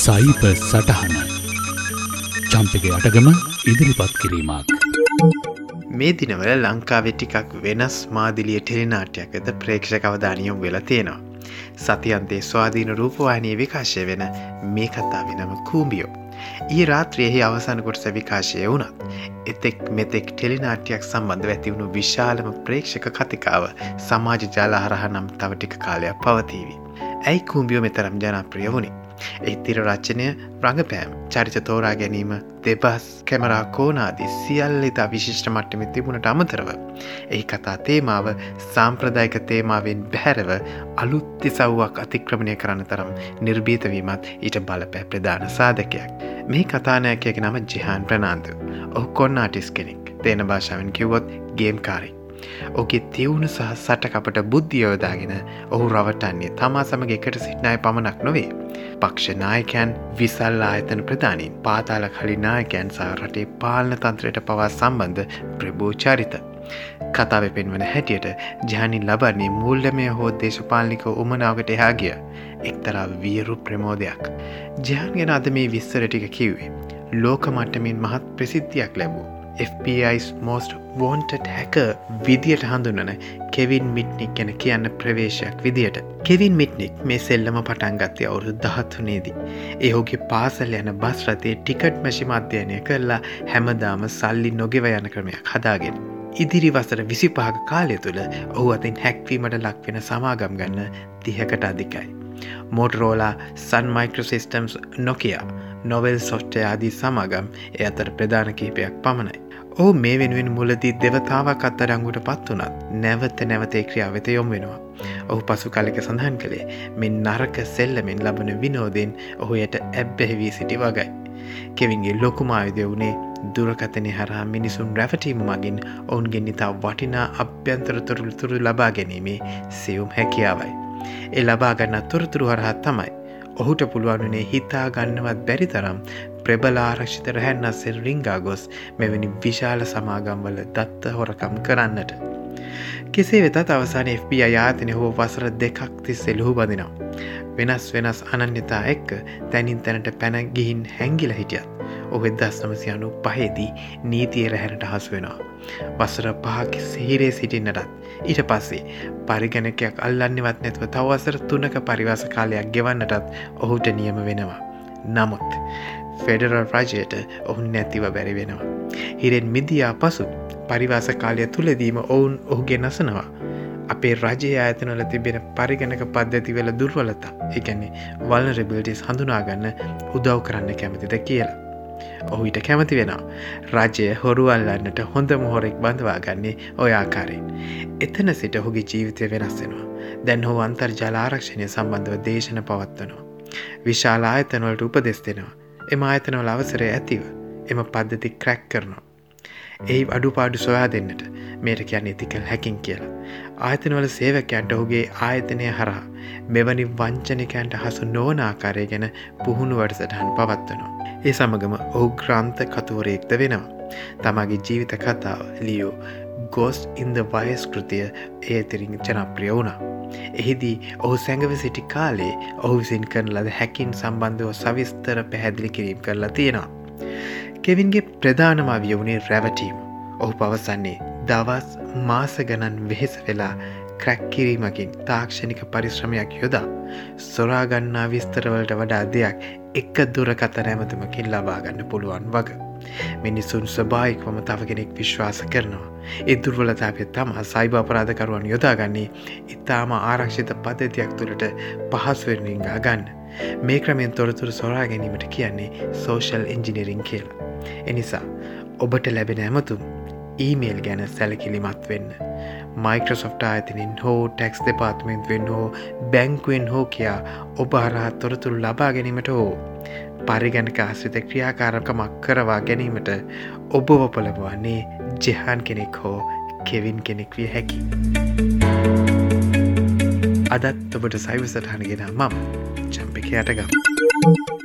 සයිප සටහන චම්පක අටගම ඉදිරිපත් කිරීමක්. මේ දිනවල ලංකාවෙ ටිකක් වෙනස් මාදිලිය ටෙලිනාටයක් ඇත ප්‍රේක්ෂ කවධානියම් වෙලා තියෙනවා. සතියන්තේ ස්වාධීන රූපවාහිනය විකාශය වෙන මේ කතාව නම කූම්බියෝ. ඒ රාත්‍රයෙහි අවසාන කොටස විකාශය වුණත්. එතෙක් මෙතෙක් ටෙලිනාටයක් සම්බන්ධ ඇතිවුණු විශාලම ප්‍රේක්ෂක කතිකාව සමාජ ජාලහරහ නම් තව ටික කාලයක් පවතීවි. ඇයි කූම්බියෝ මෙතරම් ජනප්‍රිය වුණේ. එහිතිර රචනය රඟපෑම් චරිත තෝරා ගැනීම දෙබස් කැමරා කෝනාදී සියල්ල ඉතා විශිෂ්ට මට්ටමි තිබුණට අමතරව. එහි කතා තේමාව සාම්ප්‍රදායික තේමාවෙන් බැහැරව අලුත්ති සව්වක් අතික්‍රමණය කරන්න තරම් නිර්බීතවීමත් ඊට බලපෑ ප්‍රධාන සාධකයක්. මේ කතානයකයක නම ජිහාන් ප්‍රනාාන්තු. ඔහු කොන්න ආටිස් කෙනෙක් තේන භාෂාවෙන් කිව්වොත් ගේම්කාරෙක්. ඕගේ තිවුණු සහ සටකපට බුද්ධියෝදාගෙන ඔහු රවටන්නේ තමා සමග එකට සිට්නාය පමණක් නොවේ. පක්ෂනායකයන් විසල් ආයතන ප්‍රධානින් පාතාල කලිනායකයන් සහ රටේ පාලන තන්ත්‍රයට පවා සම්බන්ධ ප්‍රභූචරිත. කතාව පෙන්වන හැටියට ජානින් ලබන්නේ මුල්ලමය හෝ දේශපාලනික උමනාවට එහා ගිය එක්තරා වියරු ප්‍රමෝදයක්. ජයන්ගෙන අද මේ විස්සර ටික කිව්වේ. ලෝක මට්ටමින් මහත් ප්‍රසිද්ධියක් ලැබූ. FBI's most wanted හැක විදියට හඳුන්නන කෙවින් මිට්නික් ගැන කියන්න ප්‍රවේශයක් විදියට. කෙවින් මිට්නික් මේ සෙල්ලම පටන්ගත්තය අවුරු දහත්තුනේදී. ඒහෝගේ පාසල් යන බස් රතේ ටිකට් මැශි මධ්‍යයනය කරලා හැමදාම සල්ලි නොගෙව යන ක්‍රමයක් හදාගෙන. ඉදිරි වසර විසිපාක කාලය තුළ ඔහු අතින් හැක්වීමට ලක්වෙන සමාගම් ගන්න තිහකට අධිකයි. මෝටරෝලා සන් මයික්‍රසිස්ටම්ස් නොකයා නොවල් සොට්ටය ආදී සමාගම් එය අතර ප්‍රධාන කීපයක් පමණයි. ඔහු මේ වෙනුවෙන් මුලදී දෙවතාවක් අත්තරංගුට පත් වනත් නැවත නැවතේ ක්‍රියාව වෙත යොම් වෙනවා. ඔහු පසු කලෙක සඳහන් කළේ මෙන් නරක සෙල්ලමෙන් ලබන විනෝදෙන් ඔහුයට ඇබ්බැහිවී සිටි වගයි. කෙවින්ගේ ලොකුමායුදය වුණේ දුරකතනය හරහා මිනිසුන් රැවටීම මගින් ඔවුන්ගෙන් ඉතා වටිනා අභ්‍යන්තර තොරළුතුරු ලබා ගැනීමේ සියුම් හැකියාවයි. ඒ ලබාගන්න තොරතුරු හරහත් තමයි ඔහුට පුළුවන්නේ හිතා ගන්නවත් බැරි තරම් ප්‍රබලාරක්ෂිත රැහැන්නස්සෙන් රිංගා ගොස් මෙවැනි විශාල සමාගම්වල දත්ත හොරකම් කරන්නට. කෙසේ වෙතත් අවසාන FBI ආතනය හෝ වසර දෙකක් තිස් එල්ලහු බඳනවා. වෙනස් වෙනස් අනන්‍යතා එක්ක තැනින් තැනට පැන ගිහින් හැංගිල හිටියත්. ඔහ දස් නමසියනු පහේදී නීතිය රැහැරට හසු වෙනවා. වසර පහක සිහිරේ සිටින්නටත් ඊට පස්සේ පරිගණකයක් අල්ලන්නවත් නැත්ව තවසර තුනක පරිවාස කාලයක් ගෙවන්නටත් ඔහුට නියම වෙනවා. නමුත් ෆෙඩරල් රජයට ඔහුන් නැතිව බැරි වෙනවා. හිරෙන් මිදියා පසු පරිවාස කාලය තුළදීම ඔවුන් ඔහුගේ නසනවා. අපේ රජය ඇතනොල තිබෙන පරිගණක පද්ධතිවෙල දුර්වලතා එකන්නේ වල්නරබිලිටිස් හඳුනාගන්න උදව් කරන්න කැමතිද කියලා. ඔහුට කැමති වෙනවා. රජය හොරුවල්ලන්නට හොඳ මොහොරෙක් බඳවාගන්නේ ඔයාකාරයෙන්. එතන සිට ඔහුගේ ජීවිතය වෙනස්සෙනවා. දැන් හෝ අන්තර් ජලාරක්ෂණය සම්බන්ධව දේශන පවත්වනවා. විශාල ආයතනවලට උපදෙස් දෙෙනවා. එම ආයතනවල අවසරය ඇතිව එම පද්ධති ක්‍රැක් කරනවා. එහි අඩුපාඩු සොයා දෙන්නට මේට කියන්න ඉතිකල් හැකින් කියලා. ආයතනවල සේවකයන්ට ඔහුගේ ආයතනය හරහා මෙවැනි වංචනිකයන්ට හසු නෝනාකාරය ගැන පුහුණු වටසටහන් පවත්වනවා. ඒ සමගම ඔහු ග්‍රන්ථ කතුවරයෙක්ද වෙනවා. තමගේ ජීවිත කතාව ලියෝ ගෝස් ඉන්ද වයස් කෘතිය ඒතිරින් ජනප්‍රිය වුණා. එහිදී ඔහු සැඟව සිටි කාලේ ඔහු විසින් කරන ලද හැකින් සම්බන්ධව සවිස්තර පැහැදිලි කිරීම් කරලා තියෙනවා. කෙවින්ගේ ප්‍රධානමාවිය වුණේ රැවටීම. ඔහු පවසන්නේ දවස් මාස ගණන් වෙහෙස වෙලා ක්‍රැක්කිරීමකින් තාක්ෂණික පරිශ්‍රමයක් යොදා සොරාගන්නා විස්තරවලට වඩා දෙයක් එක්ක දුරකත නැමතුමකින් ලබාගන්න පුළුවන් වග. මිනිසුන් ස්වභායික්වම තව කෙනෙක් විශ්වාස කරනවා. ඒ දුර්වලතාපය තම සයිබ අපරාධකරුවන් යොදාගන්නේ ඉතාම ආරක්ෂිත පද්ධතියක් තුළට පහස්වෙන් රිංගා ගන්න. මේ ක්‍රමෙන් තොරතුරු සොරා ගැනීමට කියන්නේ සෝෂල් එන්ජිනිරිං කියලා. එනිසා ඔබට ලැබෙන ඇමතුම් ඊමේල් ගැන සැලකිලිමත් වෙන්න. මයික්‍රසොෆ්ට ආයතනින් හෝ ටැක්ස් දෙපාත්මෙන්ත්වෙන් හෝ බැංකුවෙන් හෝ කියා ඔබ හරහත් තොරතුරු ලබා ගැනීමට හෝ පරිගණක ආශ්‍රිත ක්‍රියාකාරකමක් කරවා ගැනීමට ඔබව පොළඹවන්නේ ජෙහන් කෙනෙක් හෝ කෙවින් කෙනෙක් විය හැකි. අදත් ඔබට සයිවසටහනගෙන මම චම්පික යටගම්.